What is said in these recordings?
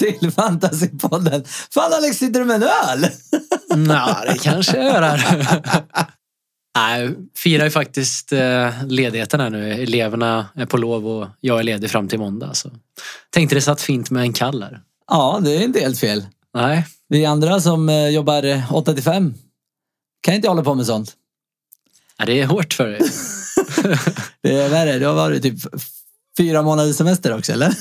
till Fantasypodden. Fan Alex, sitter du med en öl? Nej, det kanske jag gör här. Nej, firar ju faktiskt eh, ledigheten här nu. Eleverna är på lov och jag är ledig fram till måndag. Så. Tänkte det satt fint med en kall här. Ja, det är inte helt fel. Nej, Vi andra som eh, jobbar 8 till 5 kan inte hålla på med sånt. ja, det är hårt för dig. Det är värre. Det har varit typ fyra månaders semester också, eller?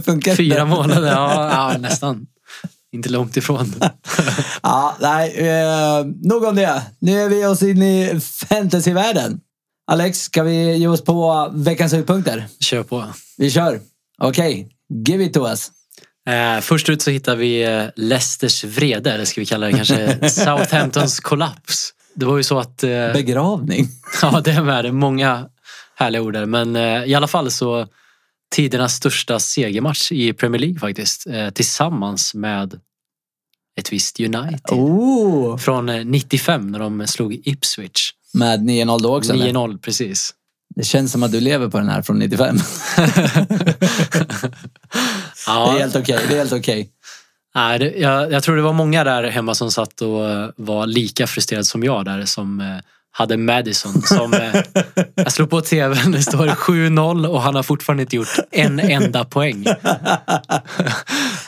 Funkar? Fyra månader, ja, ja nästan. Inte långt ifrån. Ja, nej. Eh, nog om det. Nu är vi oss in i fantasyvärlden. Alex, ska vi ge oss på veckans höjdpunkter? Kör på. Vi kör. Okej, give it to us. Eh, först ut så hittar vi eh, Leicesters vrede, eller ska vi kalla det kanske Southamptons kollaps. Det var ju så att... Eh, Begravning. Ja, det är med det. Många härliga ord där. Men eh, i alla fall så tidernas största segermatch i Premier League faktiskt. Eh, tillsammans med ett visst United. Oh. Från eh, 95 när de slog Ipswich. Med 9-0 då också? eller? 9-0 precis. Det känns som att du lever på den här från 95. Det ja, är helt okej. Det är helt okej. nej, det, jag, jag tror det var många där hemma som satt och eh, var lika frustrerade som jag där som eh, hade Madison som... Eh, jag slog på tvn, det står 7-0 och han har fortfarande inte gjort en enda poäng.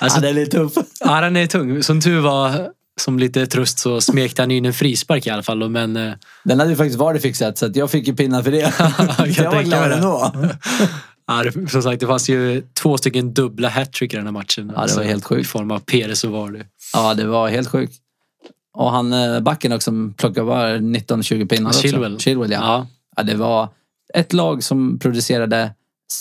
Alltså, ja, det är tuff. Ja, den är tung. Som tur var, som lite tröst så smekte han in en frispark i alla fall. Men eh, Den hade ju faktiskt varit fixat så jag fick ju pinnar för det. kan jag var glad ändå. ja, det, som sagt, det fanns ju två stycken dubbla hattrick i den här matchen. Ja, det var helt sjukt. I form av Perez och Vardy. Ja, det var helt sjukt. Och han eh, backen också som plockade bara 19-20 pinnar. Chilwell. Chilwell ja. Ja. ja. Det var ett lag som producerade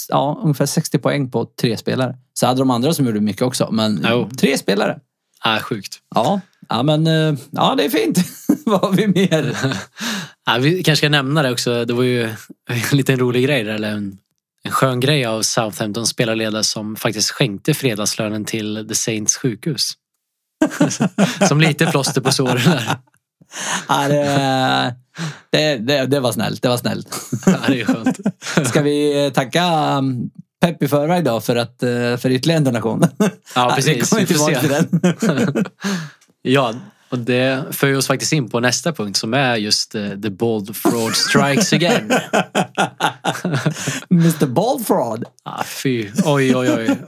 ja, ungefär 60 poäng på tre spelare. Så hade de andra som gjorde mycket också, men Jo. tre spelare. Ja, sjukt. Ja, ja men eh, ja, det är fint. Vad har vi mer? Ja, vi kanske ska nämna det också. Det var ju en liten rolig grej där, eller en, en skön grej av Southamptons spelarledare som faktiskt skänkte fredagslönen till The Saints sjukhus. Som lite plåster på såren. Ja, det, det, det, det var snällt. Det var snällt. Ja, det är skönt. Ska vi eh, tacka um, Pepp i förväg då för, att, eh, för ytterligare en donation? Ja, precis. kommer Vi se. till den. Ja, och det för oss faktiskt in på nästa punkt som är just eh, The Bold Fraud Strikes Again. Mr Ball Fraud. Ah, fy, oj, oj, oj.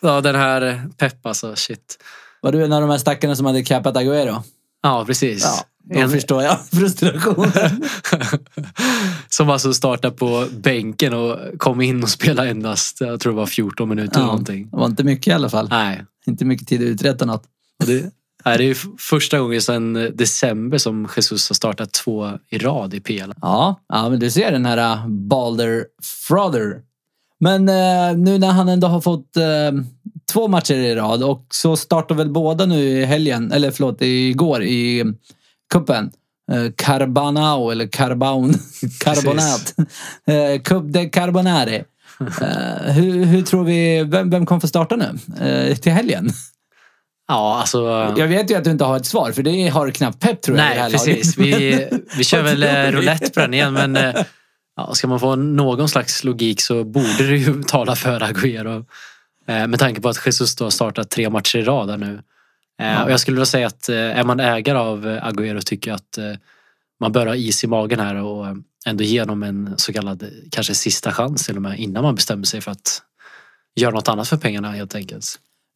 Ja, den här Pepp alltså, shit. Var du en av de här stackarna som hade capat Agüero? Ja, precis. Ja, då En- förstår jag frustrationen. Som alltså startade på bänken och kom in och spelade endast, jag tror det var 14 minuter Ja, någonting. det var inte mycket i alla fall. Nej, Inte mycket tid att uträtta något. och det, nej, det är första gången sedan december som Jesus har startat två i rad i PL. Ja, ja men du ser den här uh, Balder Frother. Men eh, nu när han ändå har fått eh, två matcher i rad och så startar väl båda nu i helgen, eller förlåt, igår i kuppen. Eh, Carbanao eller Carbaun, Carbonat. eh, Cup de Carbonare. Eh, hur, hur tror vi, vem, vem kommer få starta nu till helgen? Ja, alltså... Jag vet ju att du inte har ett svar för det har knappt Pep tror jag. Nej, precis. laget. Vi, vi kör väl roulette på den igen. Men ja, ska man få någon slags logik så borde det ju tala för Agüero. Eh, Med tanke på att Jesus då har startat tre matcher i rad här nu. Eh, Ja. Och jag skulle vilja säga att eh, är man ägare av Agüero tycker jag att man bör ha is i magen här och ändå ge honom en så kallad kanske sista chans till och med innan man bestämmer sig för att göra något annat för pengarna helt enkelt.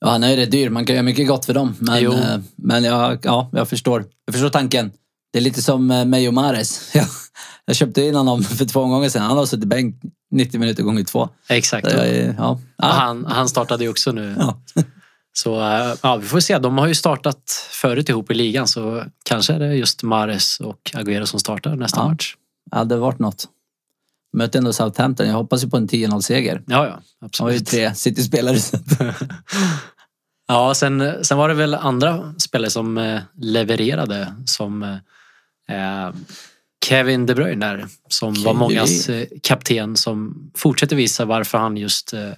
Ja, han är ju rätt dyr. Man kan göra mycket gott för dem. Men, Jo. men jag, ja, jag, förstår. jag förstår tanken. Det är lite som eh, Mejo Mares. Jag, jag köpte in honom för två gånger sedan. Han har suttit bänk 90 minuter gånger två. Exakt. Jag, ja. Och Ja. han, han startade ju också nu. Ja. Så eh, ja, vi får se. De har ju startat förut ihop i ligan så kanske är det just Mares och Agüero som startar nästa Ja. match. Det hade varit något. Mötte ändå Southampton. Jag hoppas ju på en 10-0-seger. Ja, ja. Han har ju Absolut. tre City-spelare. Ja, sen, sen var det väl andra spelare som eh, levererade som Kevin De Bruyne där, som var Kevin. mångas eh, kapten som fortsätter visa varför han just eh,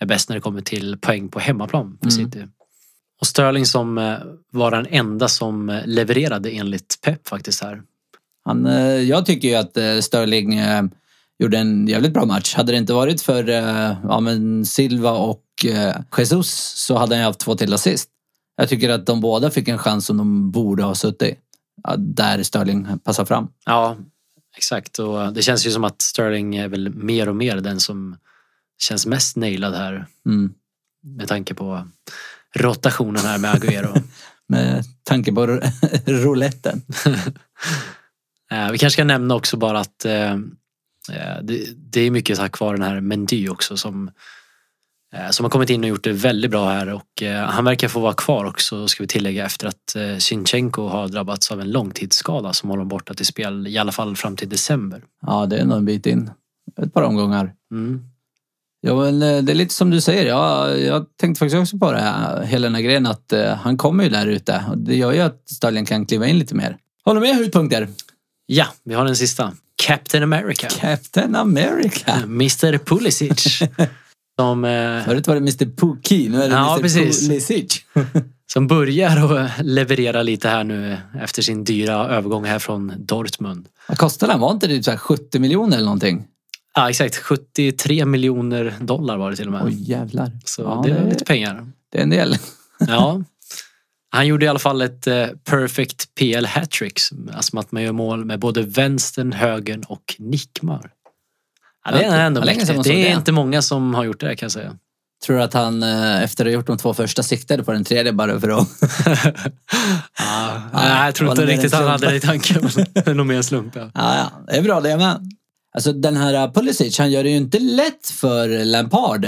är bäst när det kommer till poäng på hemmaplan för Mm. City. Och Sterling som eh, var den enda som eh, levererade enligt Pep faktiskt här. Han, eh, jag tycker ju att eh, Sterling eh, gjorde en jävligt bra match. Hade det inte varit för eh, ja, men Silva och eh, Jesus så hade han haft två till assist. Jag tycker att de båda fick en chans som de borde ha suttit. Där Sterling passar fram. Ja, exakt. Och det känns ju som att Sterling är väl mer och mer den som känns mest nailad här. Mm. Med tanke på rotationen här med Agüero. Med tanke på rouletten. Eh, Vi kanske ska nämna också bara att eh, eh, det, är mycket tack vare den här Mendy också som, som har kommit in och gjort det väldigt bra här och eh, han verkar få vara kvar också ska vi tillägga efter att eh, Sinchenko har drabbats av en långtidsskada som håller borta till spel i alla fall fram till december. Ja, det är nog en bit in. Ett par omgångar. Mm. Ja, men eh, det är lite som du säger. Ja, jag tänkte faktiskt också på det här, hela den här grejen att eh, han kommer ju där ute. Och det gör ju att Sterling kan kliva in lite mer. Håller med höjdpunkter? Ja, vi har den sista. Captain America. Captain America. Mr Pulisic. som, eh, Förut var det Mr Pookie, nu är det Ja, Mr precis. Pulisic. som börjar att leverera lite här nu efter sin dyra övergång här från Dortmund. Vad kostade han? Var inte det typ så här 70 miljoner eller någonting? Ja exakt, 73 miljoner dollar var det till och med. Oj jävlar. Så Ja, det är lite pengar. Det är en del. Ja. Han gjorde i alla fall ett eh, perfect PL hattrick. Alltså att man gör mål med både vänstern, högern och nickmar. Ja, det är ändå länge sedan. Det är inte många som har gjort det kan jag säga. Tror du att han eh, efter att ha gjort de två första siktade på den tredje bara för att... Ja, nej, jag tror inte riktigt han hade det i tanken. men nog mer en slump. Ja. Ja, ja. Det är bra det med. Alltså den här uh, Pulisic, han gör det ju inte lätt för Lampard.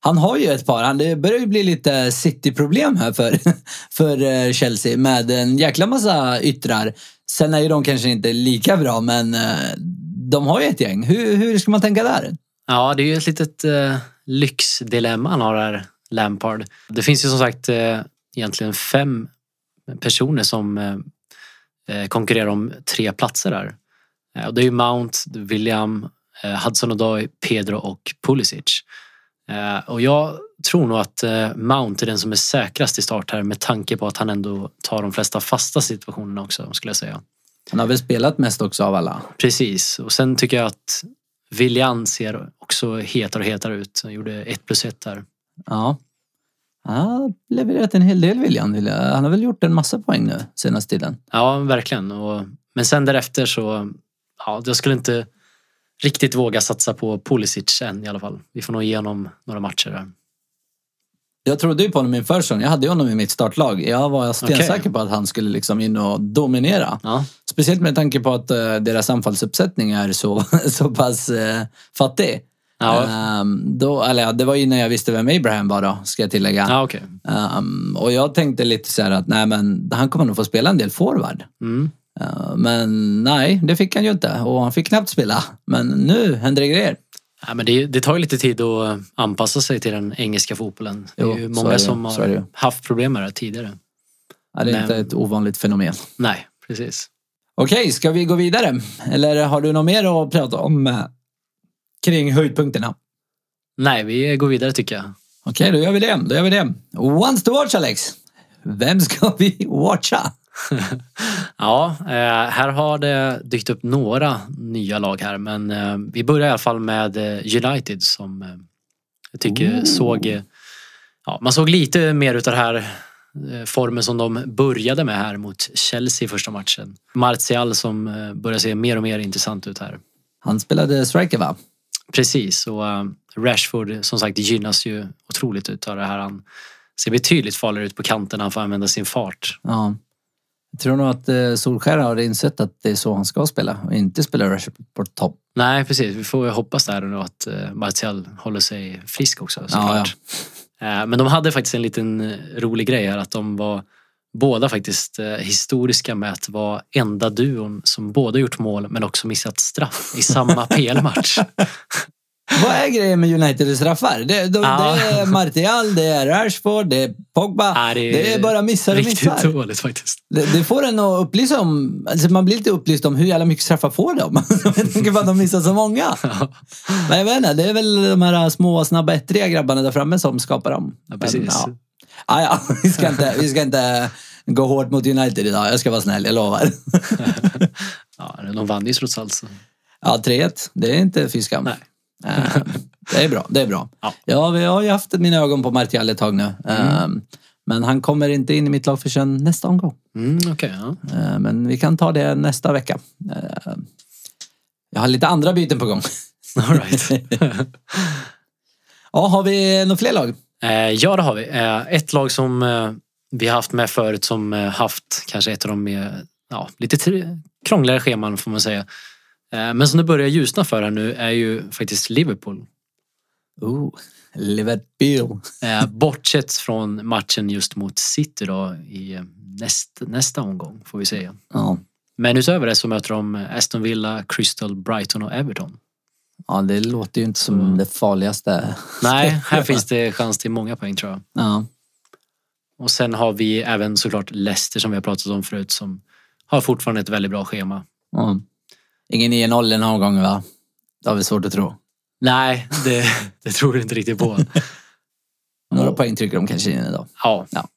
Han har ju ett par, han, det börjar ju bli lite City-problem här för, för eh, Chelsea med en jäkla massa yttrar. Sen är ju de kanske inte lika bra, men eh, de har ju ett gäng. Hur, hur ska man tänka där? Ja, det är ju ett litet eh, lyxdilemma han har här, Lampard. Det finns ju som sagt eh, egentligen fem personer som eh, eh, konkurrerar om tre platser där. Eh, och det är ju Mount, William, eh, Hudson Odoi, Pedro och Pulisic. Eh, och jag tror nog att eh, Mount är den som är säkrast i start här med tanke på att han ändå tar de flesta fasta situationerna också skulle jag säga. Han har väl spelat mest också av alla. Precis, och sen tycker jag att William ser också hetare och hetare ut. Han gjorde ett plus ett där. Ja. Han har levererat en hel del William. Han har väl gjort en massa poäng nu senaste tiden. Ja, verkligen. Och, men sen därefter så, ja, jag skulle inte riktigt våga satsa på Pulisic än i alla fall. Vi får nog igenom några matcher där. Jag trodde ju på honom inför säsongen. Jag hade ju honom i mitt startlag. Jag var stensäker Okej. på att han skulle liksom in och dominera. Ja, Speciellt med tanke på att eh, deras anfallsuppsättning är så, så pass uh, fattig. ja, Ehm, då, eller ja, det var innan jag visste vem Abraham var då, ska jag tillägga. ja okej. Ehm, och jag tänkte lite så här att nej men han kommer nog få spela en del forward. Mm. Ehm, men nej, det fick han ju inte och han fick knappt spela. Men nu händer det grejer. Ja, men det, det tar ju lite tid att anpassa sig till den engelska fotbollen. Det är Jo, ju många är det. som har haft problem med det tidigare. Ja, det är Men- inte ett ovanligt fenomen. Nej, precis. Okej, ska vi gå vidare? Eller har du något mer att prata om kring höjdpunkterna? Nej, vi går vidare tycker jag. Okej, då gör vi det. Då gör vi det. Once to watch, Alex. Vem ska vi watcha? Ja, eh, här har det dykt upp några nya lag här men eh, vi börjar i alla fall med eh, United som jag tycker Ooh. såg... Ja, man såg lite mer utav den här formen som de började med här mot Chelsea i första matchen. Martial som börjar se mer och mer intressant ut här. Han spelade striker, va? Precis, och Rashford som sagt gynnas ju otroligt utav det här. Han ser betydligt farligare ut på kanten, han får använda sin fart. Ja. Jag tror nog att eh, Solskär har insett att det är så han ska spela och inte spela Rashford på topp. Nej, precis. Vi får hoppas där nu att eh, Martial håller sig frisk också såklart. Eh, Men de hade faktiskt en liten eh, rolig grej här att de var båda faktiskt eh, historiska med att vara enda duon som både gjort mål men också missat straff i samma PL-match. Vad är grejen med United i straffar? Det, de, Ja. det är Martial, det är Rashford, det är Pogba. Ja, det, är bara missar och Riktigt missar. dåligt faktiskt. Det, det får en att upplysa om, alltså man blir lite upplyst om hur jävla mycket straffar får de. Jag tänker på att de missar så många. Men jag vet inte, det är väl de här små, snabba, ettriga grabbarna där framme som skapar dem. Ja, precis. Men, ja. Ah, ja, vi ska, inte, vi ska inte gå hårt mot United idag. Jag ska vara snäll, jag lovar. Ja, de vann ju trots allt. Så. Ja, 3-1. Det är inte fy skam. Nej. Eh, Det är bra. Det är bra. Ja. Ja, vi har ju haft mina ögon på Martial ett tag nu. Ehm, Men han kommer inte in i mitt lag förrän nästa omgång. Mm, okej, ja. Ehm, Men vi kan ta det nästa vecka. Ehm, Jag har lite andra byten på gång. All right. Ja, har vi några fler lag? Eh, ja, det har vi. Eh, ett lag som eh, vi har haft med förut som eh, haft kanske ett av de mer, ja, lite krångligare scheman får man säga. Eh, men som det börjar ljusna för här nu är ju faktiskt Liverpool. Oh, Liverpool. Eh, bortsett från matchen just mot City då i eh, näst, nästa omgång får vi säga. Ja. Men utöver det så möter de Aston Villa, Crystal, Brighton och Everton. ja, det låter ju inte som det farligaste. Nej, här finns det chans till många poäng tror jag. Ja. Och sen har vi även såklart Leicester som vi har pratat om förut som har fortfarande ett väldigt bra schema. Ja. Ingen 9-0 den här gången va? Det har vi svårt att tro. Nej, det, det tror jag inte riktigt på. Några poäng trycker de kanske in idag. Ja. Ja.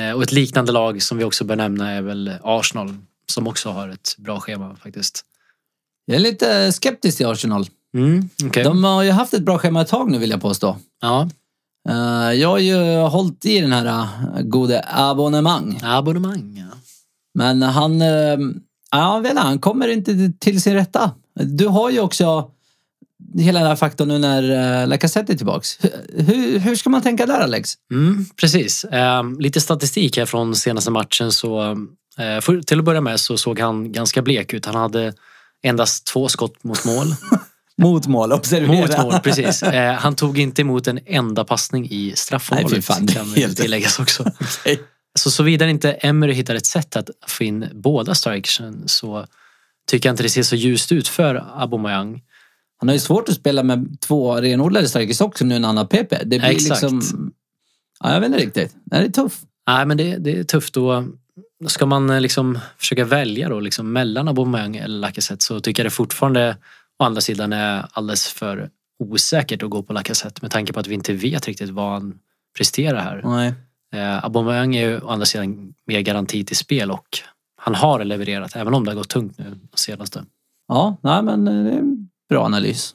Eh, Och ett liknande lag som vi också bör nämna är väl Arsenal som också har ett bra schema faktiskt. Jag är lite skeptisk till Arsenal. Mm, okej. De har ju haft ett bra schema ett tag nu vill jag påstå. Ja, Eh, Jag har ju hållit i den här eh, gode abonnemang. abonnemang. Ja. Men han, ja, han kommer inte till sin rätta. Du har ju också hela den här faktorn nu när uh, Lacazette är tillbaks. Hur, hur ska man tänka där Alex? Mm, precis. Eh, lite statistik här från senaste matchen. Så, eh, för, till att börja med så såg han ganska blek ut. Han hade endast två skott mot mål. Mot mål, observera. Mot mål, precis. Eh, han tog inte emot en enda passning i Nej, fy straffområdet. fan, kan helt- tilläggas också. Okej. Så såvida inte Emery hittar ett sätt att få in båda strikersen så tycker jag inte det ser så ljust ut för Aubameyang. Han har ju svårt att spela med två renodlade strikers också nu när han har PP. Det blir Exakt. liksom... Ja, jag vet inte riktigt. Det är tuff. Nej, men det, det är tufft. Då ska man eh, liksom försöka välja då, liksom mellan Aubameyang eller Lacazette så tycker jag det fortfarande å andra sidan är alldeles för osäkert att gå på Lacazette med tanke på att vi inte vet riktigt vad han presterar här. Nej. Eh, Aubameyang är ju å andra sidan mer garanti till spel och han har levererat även om det har gått tungt nu senaste. Ja, nej, men eh, det är en bra analys.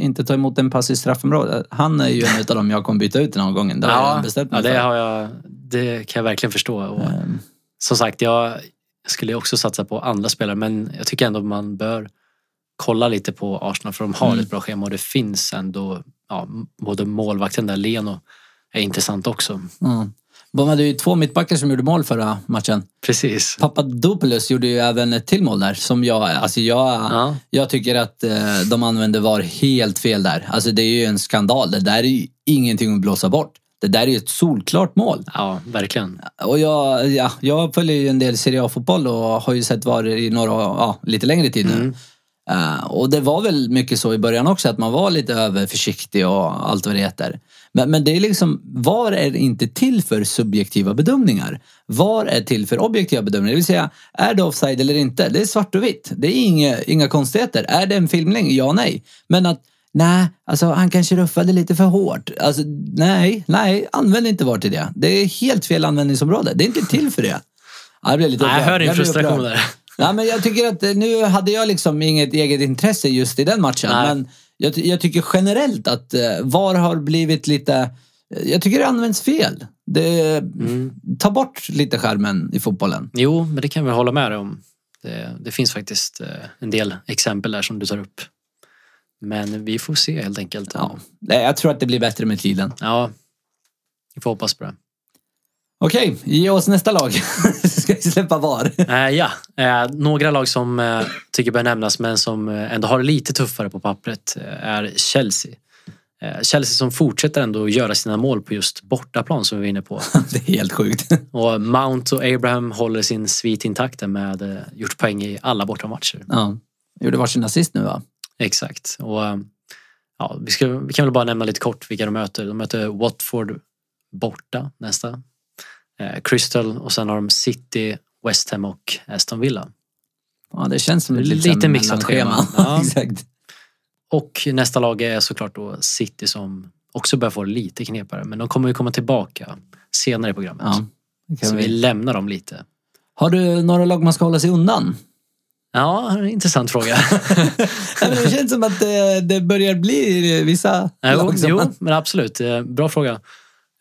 Inte ta emot en pass i straffområdet. Han är ju en av dem jag kommer byta ut den här gången. Det har jag ja, det, har jag, det kan jag verkligen förstå. Och Ehm, som sagt, jag skulle också satsa på andra spelare men jag tycker ändå man bör kolla lite på Arsenal för de har Mm. ett bra schema och det finns ändå ja, både målvakten där, Leno, är intressant också. Mm. De hade ju två mittbackar som gjorde mål förra matchen. Precis. Papadopoulos gjorde ju även ett till mål där som jag, alltså jag, Ja. jag tycker att eh, de använde VAR helt fel där. Alltså det är ju en skandal. Det där är ju ingenting att blåsa bort. Det där är ju ett solklart mål. ja, verkligen. Och jag, ja, jag följer ju en del Serie A-fotboll och har ju sett VAR i några, ja, lite längre tid nu. Mm. Eh, och det var väl mycket så i början också, att man var lite överförsiktig och allt vad det heter. Men, men det är liksom, VAR är inte till för subjektiva bedömningar. VAR är till för objektiva bedömningar. Det vill säga, är det offside eller inte? Det är svart och vitt. Det är inga, inga konstigheter. Är det en filmning? Ja, nej. Men att, nej, alltså han kanske ruffade lite för hårt. Alltså, nej, nej, använd inte VAR till det. Det är helt fel användningsområde. Det är inte till för det. Ja, jag blev lite Nej, jag upprörd. hör din frustration upprörd. där. Ja, men jag tycker att eh, nu hade jag liksom inget eget intresse just i den matchen. Nej. Men jag, jag tycker generellt att eh, VAR har blivit lite... eh, Jag tycker det används fel. Det, Mm. Ta bort lite skärmen i fotbollen. Jo, men det kan vi hålla med dig om. Det, det finns faktiskt en del exempel där som du tar upp. Men vi får se helt enkelt. Ja. Jag tror att det blir bättre med tiden. ja vi får hoppas på det. Okej, ge oss nästa lag. Ska vi släppa VAR? Eh, ja, eh, några lag som eh, tycker bör nämnas men som eh, ändå har lite tuffare på pappret eh, är Chelsea. Eh, Chelsea som fortsätter ändå göra sina mål på just bortaplan som vi var inne på. det är helt sjukt. Och Mount och Abraham håller sin svit intakt med gjort poäng i alla bortamatcher. Ja. Gjorde varsin assist nu va? Exakt. Och, ja, vi, ska, vi kan väl bara nämna lite kort vilka de möter. De möter Watford borta nästa. Eh, Crystal och sen har de City, West Ham och Aston Villa. Ja, det känns som ett Lite litet mixat mellanschema. schema. Ja. Exakt. Och nästa lag är såklart då City som också börjar få lite knepare. Men de kommer ju komma tillbaka senare i programmet. Ja, Så vi vi. lämnar dem lite. Har du några lag man ska hålla sig undan? Ja, intressant fråga. Det känns som att det, det börjar bli vissa jo, lag jo, men absolut. Eh, Bra fråga.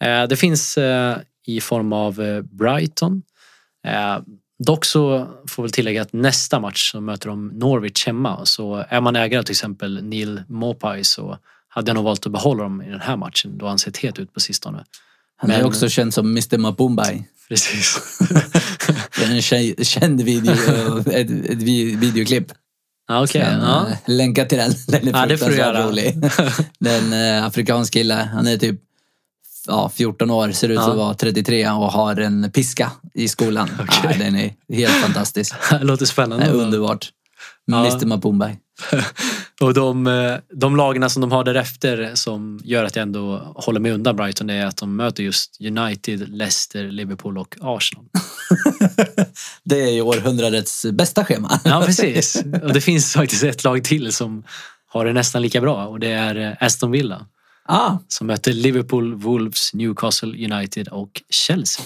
Eh, Det finns eh, i form av eh, Brighton. Eh, Dock så får väl tillägga att nästa match så möter de Norwich hemma. Så är man ägare till exempel Neil Mopai så hade jag nog valt att behålla dem i den här matchen då han sett het ut på sistone. Han är Men- också känd som Mr Mapumbai. Precis. En känd video, ett, ett vi- videoklipp. okej. Kan, ja. eh, Länka till den. Den är Ja, det får du göra. rolig. Det är en eh, afrikansk kille. Han är typ ja, 14 år, ser ut Ja. att vara 33 och har en piska i skolan. Okej. Ja, den är helt fantastisk. Det låter spännande. underbart. Ja. Mr Mapumbai. Och de, eh, de lagarna som de har därefter som gör att jag ändå håller mig undan Brighton är att de möter just United, Leicester, Liverpool och Arsenal. Det är ju århundradets bästa schema. Ja, precis. Och det finns faktiskt ett lag till som har det nästan lika bra och det är eh, Aston Villa Ah, som möter Liverpool, Wolves, Newcastle United och Chelsea.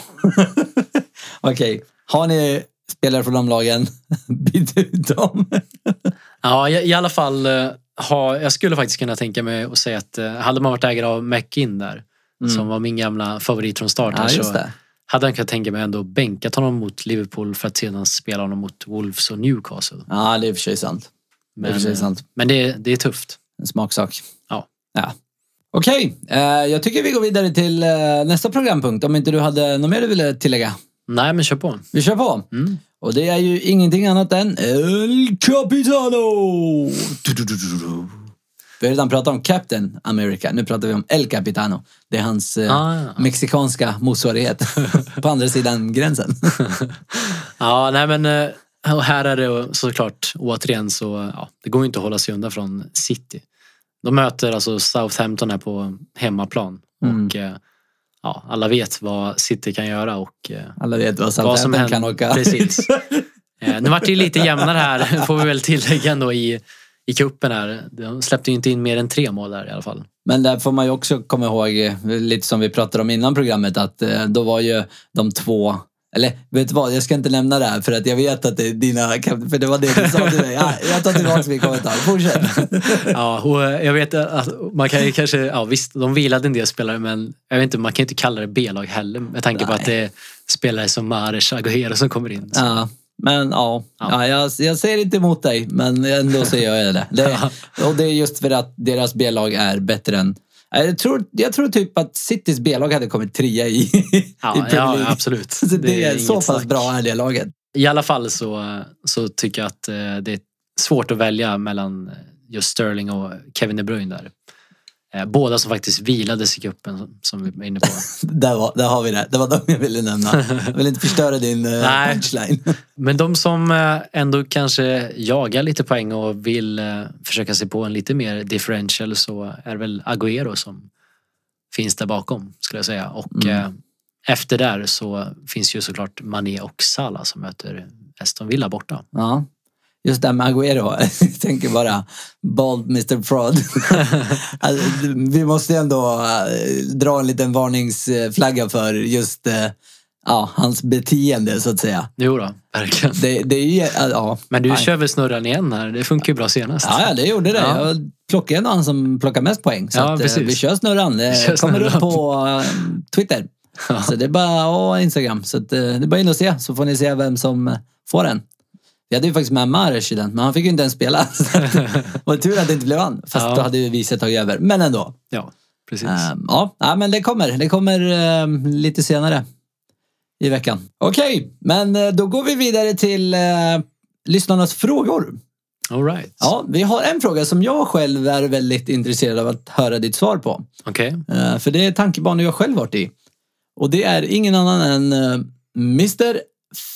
Okej, har ni spelare från de lagen? Byt ut dem. Ja, i, i alla fall eh, ha, jag skulle faktiskt kunna tänka mig att säga att eh, hade man varit ägare av McIn där som var min gamla favorit från start här, Mm. Ja, så hade jag kunnat tänka mig ändå bänkat honom mot Liverpool för att sedan spela honom mot Wolves och Newcastle. Ja, det är i och för sig sant. Det är eh, sant. men det, det är tufft. En smaksak. Ja. ja. Okej, eh, jag tycker vi går vidare till eh, nästa programpunkt. Om inte du hade något mer du ville tillägga. Nej, men kör på. Vi kör på. Mm. Och det är ju ingenting annat än El Capitano! Du, du, du. Vi har redan pratat om Captain America. Nu pratar vi om El Capitano. Det är hans eh, Ah, ja. mexikanska motsvarighet på andra sidan gränsen. Ja, nej men eh, och här är det såklart återigen så ja, det går inte att hålla sig undan från City. De möter alltså Southampton här på hemmaplan Mm. och eh, ja, alla vet vad City kan göra och eh, Alla vet vad vad som händer. kan åka. Precis. Eh, nu vart det ju lite jämnare här får vi väl tillägga ändå i, i cupen här. De släppte ju inte in mer än tre mål där i alla fall. Men där får man ju också komma ihåg, lite som vi pratade om innan programmet, att då var ju de två eller vet du vad, jag ska inte nämna det här för att jag vet att det är dina... För det var det du sa till mig. Ja, jag tar tillbaka min kommentar. Fortsätt. Ja, och eh, jag vet att man kan ju kanske, ja visst, de vilade en del spelare men jag vet inte, man kan ju inte kalla det B-lag heller med tanke på Nej. att det är spelare som Mares Agüero som kommer in. Så. Ja, men ja, Ja. ja. jag, jag säger inte emot dig, men ändå så gör jag det. det och det är just för att deras B-lag är bättre än... Jag tror, jag tror typ att Citys B-lag hade kommit trea i, Ja, i Premier ja, League. absolut. Så det, är inget så pass snack. bra är det laget. I alla fall så, så tycker jag att eh, det är svårt att välja mellan just Sterling och Kevin De Bruyne där. Eh, Båda som faktiskt vilades i cupen som- vi var inne på. Där, var, där har vi det. Det var de jag ville nämna. Jag vill inte förstöra din Nej. punchline. Men de som eh, ändå kanske jagar lite poäng och vill eh, försöka sig på en lite mer differential så är väl Agüero som finns där bakom skulle jag säga. Och Mm. eh, efter där så finns ju såklart Mané och Salah som möter Aston Villa borta. Ja. Just det här med Agüero. Jag tänker bara Bald Mr Fraud. alltså, vi måste ändå eh, dra en liten varningsflagga för just eh, ja, hans beteende så att säga. Jo då, verkligen. Det, det är ju... Ja, Men du nej. kör väl snurran igen här? Det funkar ju bra senast. Ja, ja, det gjorde det. Ja. Jag plockade ändå han som plockar mest poäng. Så Ja, att, eh, precis. vi kör snurran. Det kör kommer upp snurran. på eh, Twitter. Ja. Så det är bara, och Instagram. Så att, det är bara in och se så får ni se vem som får den. Vi hade ju faktiskt med Mares i den, men han fick ju inte ens spela. Var tur att det inte blev han. Fast Ja. då hade ju viset tagit över. Men ändå. Ja, precis. Ehm, ja, men det kommer. Det kommer ehm, lite senare i veckan. Okej, men eh, då går vi vidare till eh, lyssnarnas frågor. All right. Ja, vi har en fråga som jag själv är väldigt intresserad av att höra ditt svar på. Okej. Eh, För det är tankebanor jag själv varit i. Och det är ingen annan än eh, Mr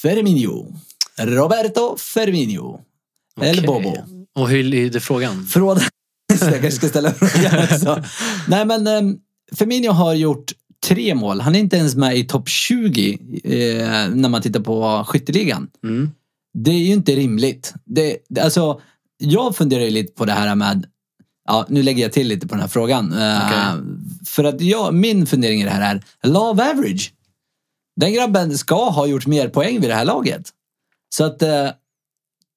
Ferminio. Roberto Ferminio. El Okej. Bobo. Och hur lyder frågan? Från... jag kanske ska ställa frågan också. Nej men um, Firmino har gjort tre mål. Han är inte ens med i topp 20 eh, när man tittar på skytteligan. Mm. Det är ju inte rimligt. Det, alltså, jag funderar ju lite på det här med Ja, nu lägger jag till lite på den här frågan. Eh, Okej. För att jag, min fundering i det här är love average. Den grabben ska ha gjort mer poäng vid det här laget. Så att eh,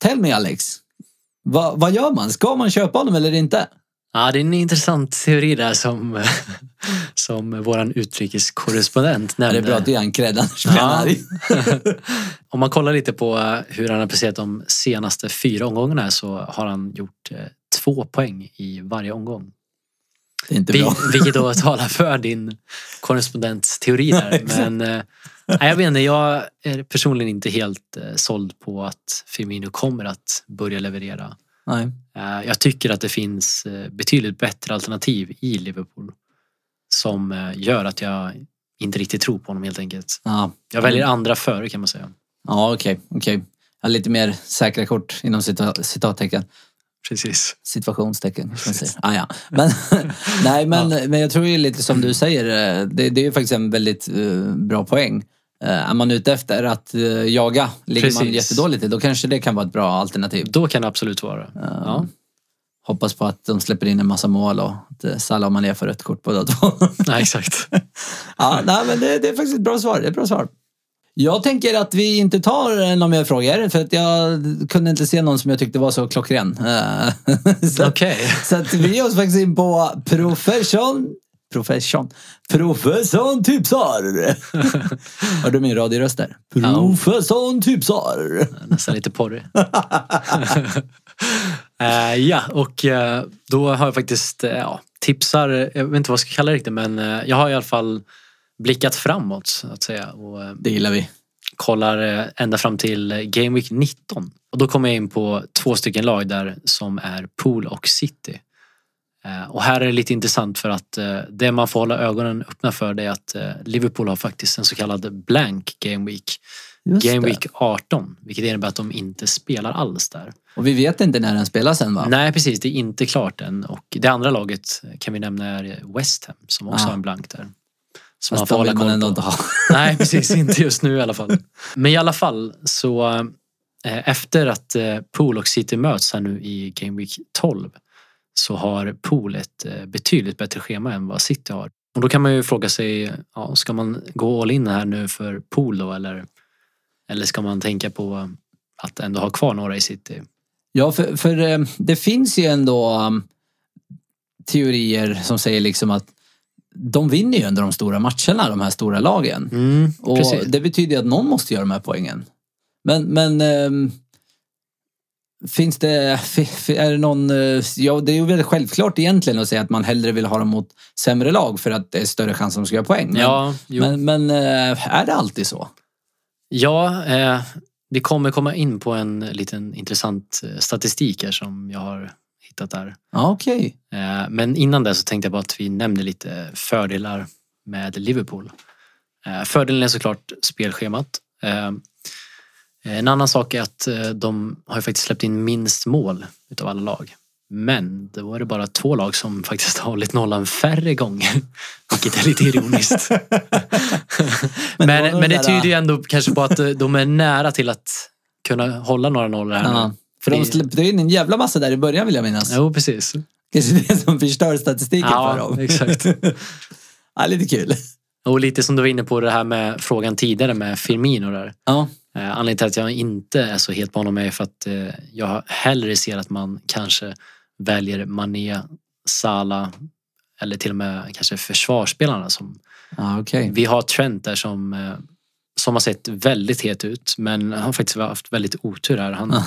tell me Alex. Va, vad gör man? Ska man köpa honom eller inte? Ja, det är en intressant teori där som, som våran utrikeskorrespondent Ja, nämnde. det är bra att du är en cred, annars Ja. Om man kollar lite på hur han har presterat de senaste fyra omgångarna så har han gjort eh, två poäng i varje omgång. Inte bra. vilket då talar för din korrespondents teori där. Men eh, nej, jag vet inte, jag är personligen inte helt eh, såld på att Firmino kommer att börja leverera. Nej. Eh, jag tycker att det finns betydligt bättre alternativ i Liverpool som gör att jag inte riktigt tror på honom helt enkelt. Ja, Jag väljer andra före kan man säga. ja okej. okej. Ja, lite mer säkra kort inom cita- citattecken. Precis. Situationstecken man säger. Ah, ja. men, nej, men, men jag tror ju lite som du säger, eh, det, det är ju faktiskt en väldigt eh, bra poäng. Eh, är man ute efter att eh, jaga, ligger man Precis. jättedåligt till, då kanske det kan vara ett bra alternativ. Då kan det absolut vara. Ja. Hoppas på att de släpper in en massa mål och att Salah och Mané får rött kort båda två. Nej, exakt. ja, nej, men det, det är faktiskt ett bra svar. Det är ett bra svar. Jag tänker att vi inte tar eh, några mer frågor för att jag kunde inte se någon som jag tyckte var så klockren. Så, Okej. så att vi ger oss faktiskt in på profession. Profession. Profession tipsar. Har du min radioröst där? Profession tipsar. Nästan lite porrig. Eh, ja, och eh, då har jag faktiskt ja, tipsar, jag vet inte vad jag ska kalla det riktigt, men jag har i alla fall blickat framåt så att säga och eh, Det gillar vi. kollar eh, ända fram till Game Week 19. Och då kommer jag in på två stycken lag där som är Pool och City. Eh, Och här är det lite intressant för att det man får hålla ögonen öppna för det är att Liverpool har faktiskt en så kallad blank Game Week. Just Game det. Week 18, vilket innebär att de inte spelar alls där. Och vi vet inte när den spelas än va? Nej precis, det är inte klart än. Och det andra laget kan vi nämna är West Ham som också Ah. har en blank där. Som man Fast får hålla vill man ändå inte ha. Nej precis, inte just nu i alla fall. Men i alla fall så eh, efter att eh, Pool och City möts här nu i Game Week 12 så har Pool ett eh, betydligt bättre schema än vad City har. Och då kan man ju fråga sig, ja, ska man gå all in här nu för Pool då eller, eller ska man tänka på att ändå ha kvar några i City? Ja, för, för det finns ju ändå um, teorier som säger liksom att de vinner ju ändå de stora matcherna, de här stora lagen. Mm, Och precis. det betyder att någon måste göra de här poängen. Men, men ehm, finns det, är det någon, eh, ja det är ju väldigt självklart egentligen att säga att man hellre vill ha dem mot sämre lag för att det är större chans att de ska göra poäng. Men, Ja, men, men eh, är det alltid så? Ja, eh, vi kommer komma in på en liten intressant eh, statistik här som jag har hittat där. Ja, okej. Eh, men innan det så tänkte jag bara att vi nämner lite fördelar med Liverpool. Eh, fördelen är såklart spelschemat. Eh, en annan sak är att de har faktiskt släppt in minst mål utav alla lag. Men då är det bara två lag som faktiskt har hållit nollan färre gånger. Vilket är lite ironiskt. Men men, det var men, de det tyder ju ändå kanske på att de är nära till att kunna hålla några nollor här Ja. nu. För de släppte in en jävla massa där i början vill jag minnas. Jo, precis. Kanske det som förstör statistiken för Ja, dem. exakt. ja, lite kul. Och lite som du var inne på det här med frågan tidigare med Firmino där. Ja, Eh, Anledningen till att jag inte är så het på honom är för att eh, jag hellre ser att man kanske väljer Mané, Salah eller till och med kanske försvarsspelarna. Som, ja okej. vi har Trent där som, eh, som har sett väldigt het ut men han har faktiskt haft väldigt otur här. Han.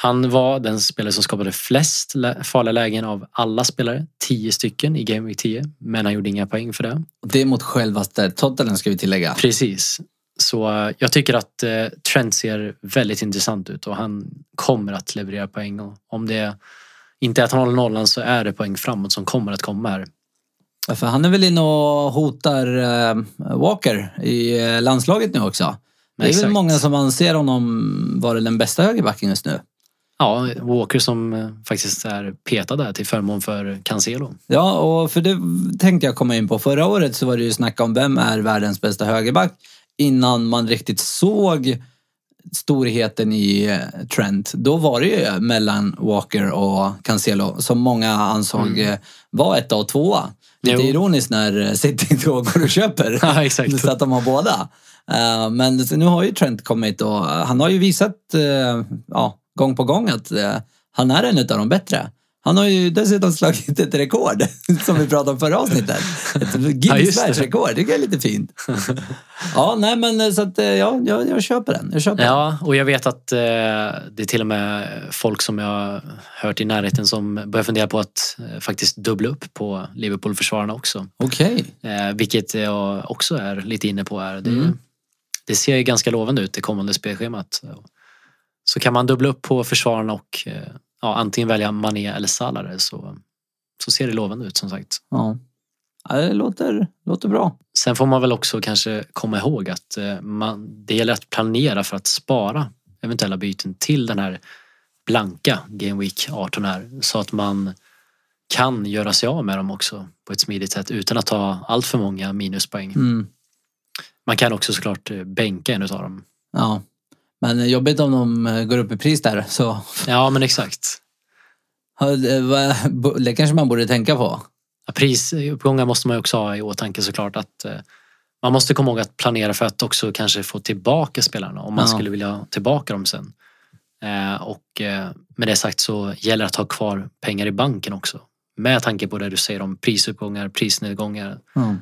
Han var den spelare som skapade flest farliga lägen av alla spelare. Tio stycken i Game Week 10 men han gjorde inga poäng för det. Det är mot självaste Tottenham ska vi tillägga. Precis. Så eh, jag tycker att eh, Trent ser väldigt intressant ut och han kommer att leverera poäng. Och om det inte är att han håller nollan så är det poäng framåt som kommer att komma här. För han är väl inne och hotar eh, Walker i landslaget nu också. Det är väl många som anser honom vara den bästa högerbacken just nu. Ja, Walker som eh, faktiskt är petad där till förmån för Cancelo. Ja, och för det tänkte jag komma in på. Förra året så var det ju snack om vem är världens bästa högerback innan man riktigt såg storheten i eh, Trent. Då var det ju mellan Walker och Cancelo som många ansåg eh, var etta och tvåa. Lite Jo. ironiskt när City då går och köper. Ja, exakt. Så att de har båda. Men nu har ju Trent kommit och han har ju visat ja, gång på gång att eh, han är en av de bättre. Han har ju dessutom slagit ett rekord, som vi pratade om förra avsnittet. Ett Guinness världsrekord, det är lite fint. Ja, nej men eh, så att, eh, ja, jag, jag köper den. Jag köper den. Ja, och jag vet att eh, det är till och med folk som jag har hört i närheten som börjar fundera på att eh, faktiskt dubbla upp på Liverpool-försvararna också. Okej. Eh, vilket jag också är lite inne på här. Det, Mm. det ser ju ganska lovande ut det kommande spelschemat. Så kan man dubbla upp på försvararna och eh, ja, antingen välja Mané eller Salah så, så ser det lovande ut som sagt. Ja. ja, det låter, låter bra. Sen får man väl också kanske komma ihåg att eh, man, det gäller att planera för att spara eventuella byten till den här blanka Game Week 18 här så att man kan göra sig av med dem också på ett smidigt sätt utan att ta allt för många minuspoäng. Mm. Man kan också såklart eh, bänka en utav dem. Ja. Men jobbigt om de eh, går upp i pris där. Så Ja men exakt. det kanske man borde tänka på. Ja, Prisuppgångar måste man ju också ha i åtanke såklart att eh, man måste komma ihåg att planera för att också kanske få tillbaka spelarna om man Ja. skulle vilja ha tillbaka dem sen. Eh, och med det sagt så gäller det att ha kvar pengar i banken också. Med tanke på det du säger om prisuppgångar, prisnedgångar. Ja.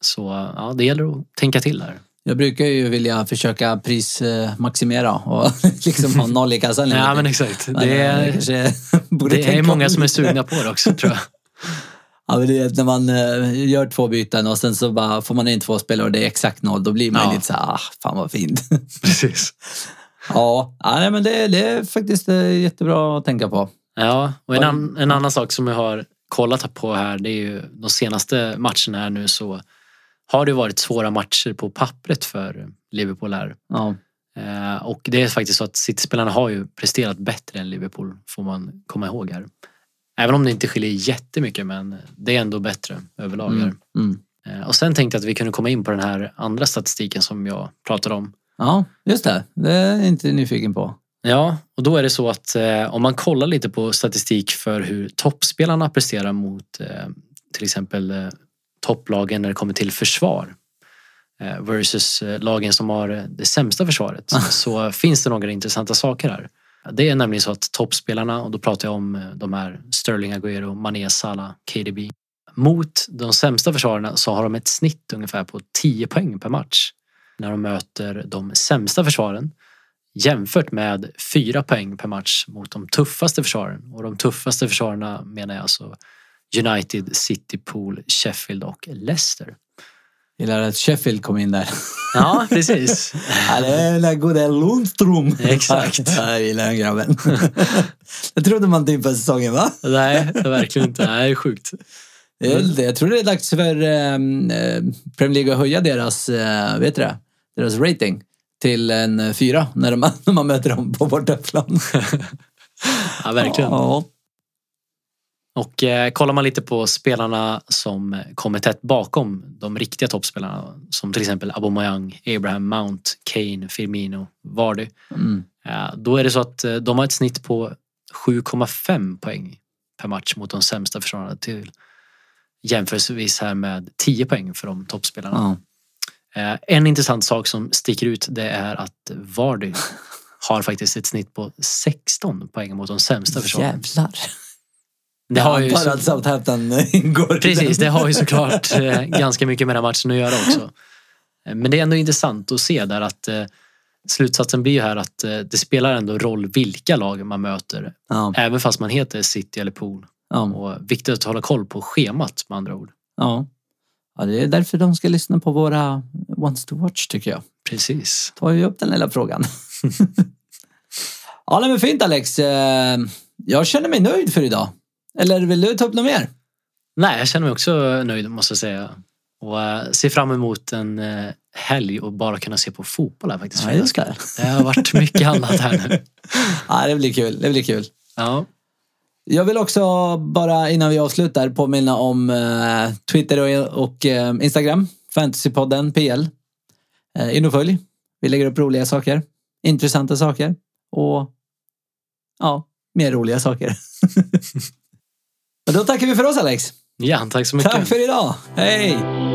Så ja, det gäller att tänka till här. Jag brukar ju vilja försöka prismaximera och liksom ha noll i kassan. Ja men exakt. Men, Det eh, är, det är många om som är sugna på det också tror jag. Ja, men det är när man eh, gör två byten och sen så bara får man in två spelare och det är exakt noll. Då blir man Ja. lite så här, ah, fan vad fint. Precis. ja, nej, men det, det är faktiskt eh, jättebra att tänka på. Ja, och en, an, en annan sak som jag har kollat på här det är ju de senaste matcherna här nu så har det varit svåra matcher på pappret för Liverpool här. Ja, Eh, och det är faktiskt så att City-spelarna har ju presterat bättre än Liverpool får man komma ihåg här. Även om det inte skiljer jättemycket men det är ändå bättre överlag mm, mm. Eh, och sen tänkte jag att vi kunde komma in på den här andra statistiken som jag pratade om. ja just det. Det är jag inte nyfiken på. Ja, och då är det så att eh, om man kollar lite på statistik för hur toppspelarna presterar mot eh, till exempel topplagen när det kommer till försvar eh, versus eh, lagen som har eh, det sämsta försvaret så finns det några intressanta saker här. Det är nämligen så att toppspelarna, och då pratar jag om de här Sterling, Agüero, Mané, Salah, KDB. Mot de sämsta försvararna så har de ett snitt ungefär på 10 poäng per match när de möter de sämsta försvaren jämfört med fyra poäng per match mot de tuffaste försvaren. Och de tuffaste försvararna menar jag alltså United, City, Pool, Sheffield och Leicester. Gillar att Sheffield kom in där. Ja, precis. Det är goda Lundström. Exakt. Ja, Jag gillar den grabben. Det trodde man inte inför säsongen va? Nej, verkligen inte. Nej, det är sjukt. Jag tror det är dags för ehm, eh, Premier League att höja deras, eh, vet du det? deras rating till en eh, fyra när, de, när man möter dem på bortaplan. Ja, verkligen. Ja. Och eh, kollar man lite på spelarna som kommer tätt bakom de riktiga toppspelarna som till exempel Aubameyang, Abraham, Mount, Kane, Firmino, Vardy. Mm. Eh, då är det så att eh, de har ett snitt på 7,5 poäng per match mot de sämsta försvararna till jämförelsevis här med 10 poäng för de toppspelarna. Eh, en intressant sak som sticker ut det är att Vardy har faktiskt ett snitt på 16 poäng mot de sämsta försvararna. Jävlar. Det har ju så, att Southampton ingår i precis, det har ju såklart eh, ganska mycket med den matchen att göra också. Eh, Men det är ändå intressant att se där att eh, slutsatsen blir ju här att det spelar ändå roll vilka lag man möter. Ja, Även fast man heter City eller Pool. ja, Och viktigt att hålla koll på schemat med andra ord. ja. ja, det är därför de ska lyssna på våra Ones to Watch tycker jag. Precis. tar ju upp den lilla frågan. ja, men fint Alex. Jag känner mig nöjd för idag. Eller vill du ta upp något mer? Nej, jag känner mig också nöjd måste jag säga. Och eh, ser fram emot en eh, helg och bara kunna se på fotboll här faktiskt. Ja, just det. Det har varit mycket annat här nu. Ja, det blir kul. Det blir kul. Ja, Jag vill också bara innan vi avslutar påminna om eh, Twitter och, och eh, Instagram. Fantasypodden PL. Eh, in och följ. Vi lägger upp roliga saker. Intressanta saker. Och ja, mer roliga saker. Men då tackar vi för oss Alex. ja tack så mycket. Tack för idag. Hej!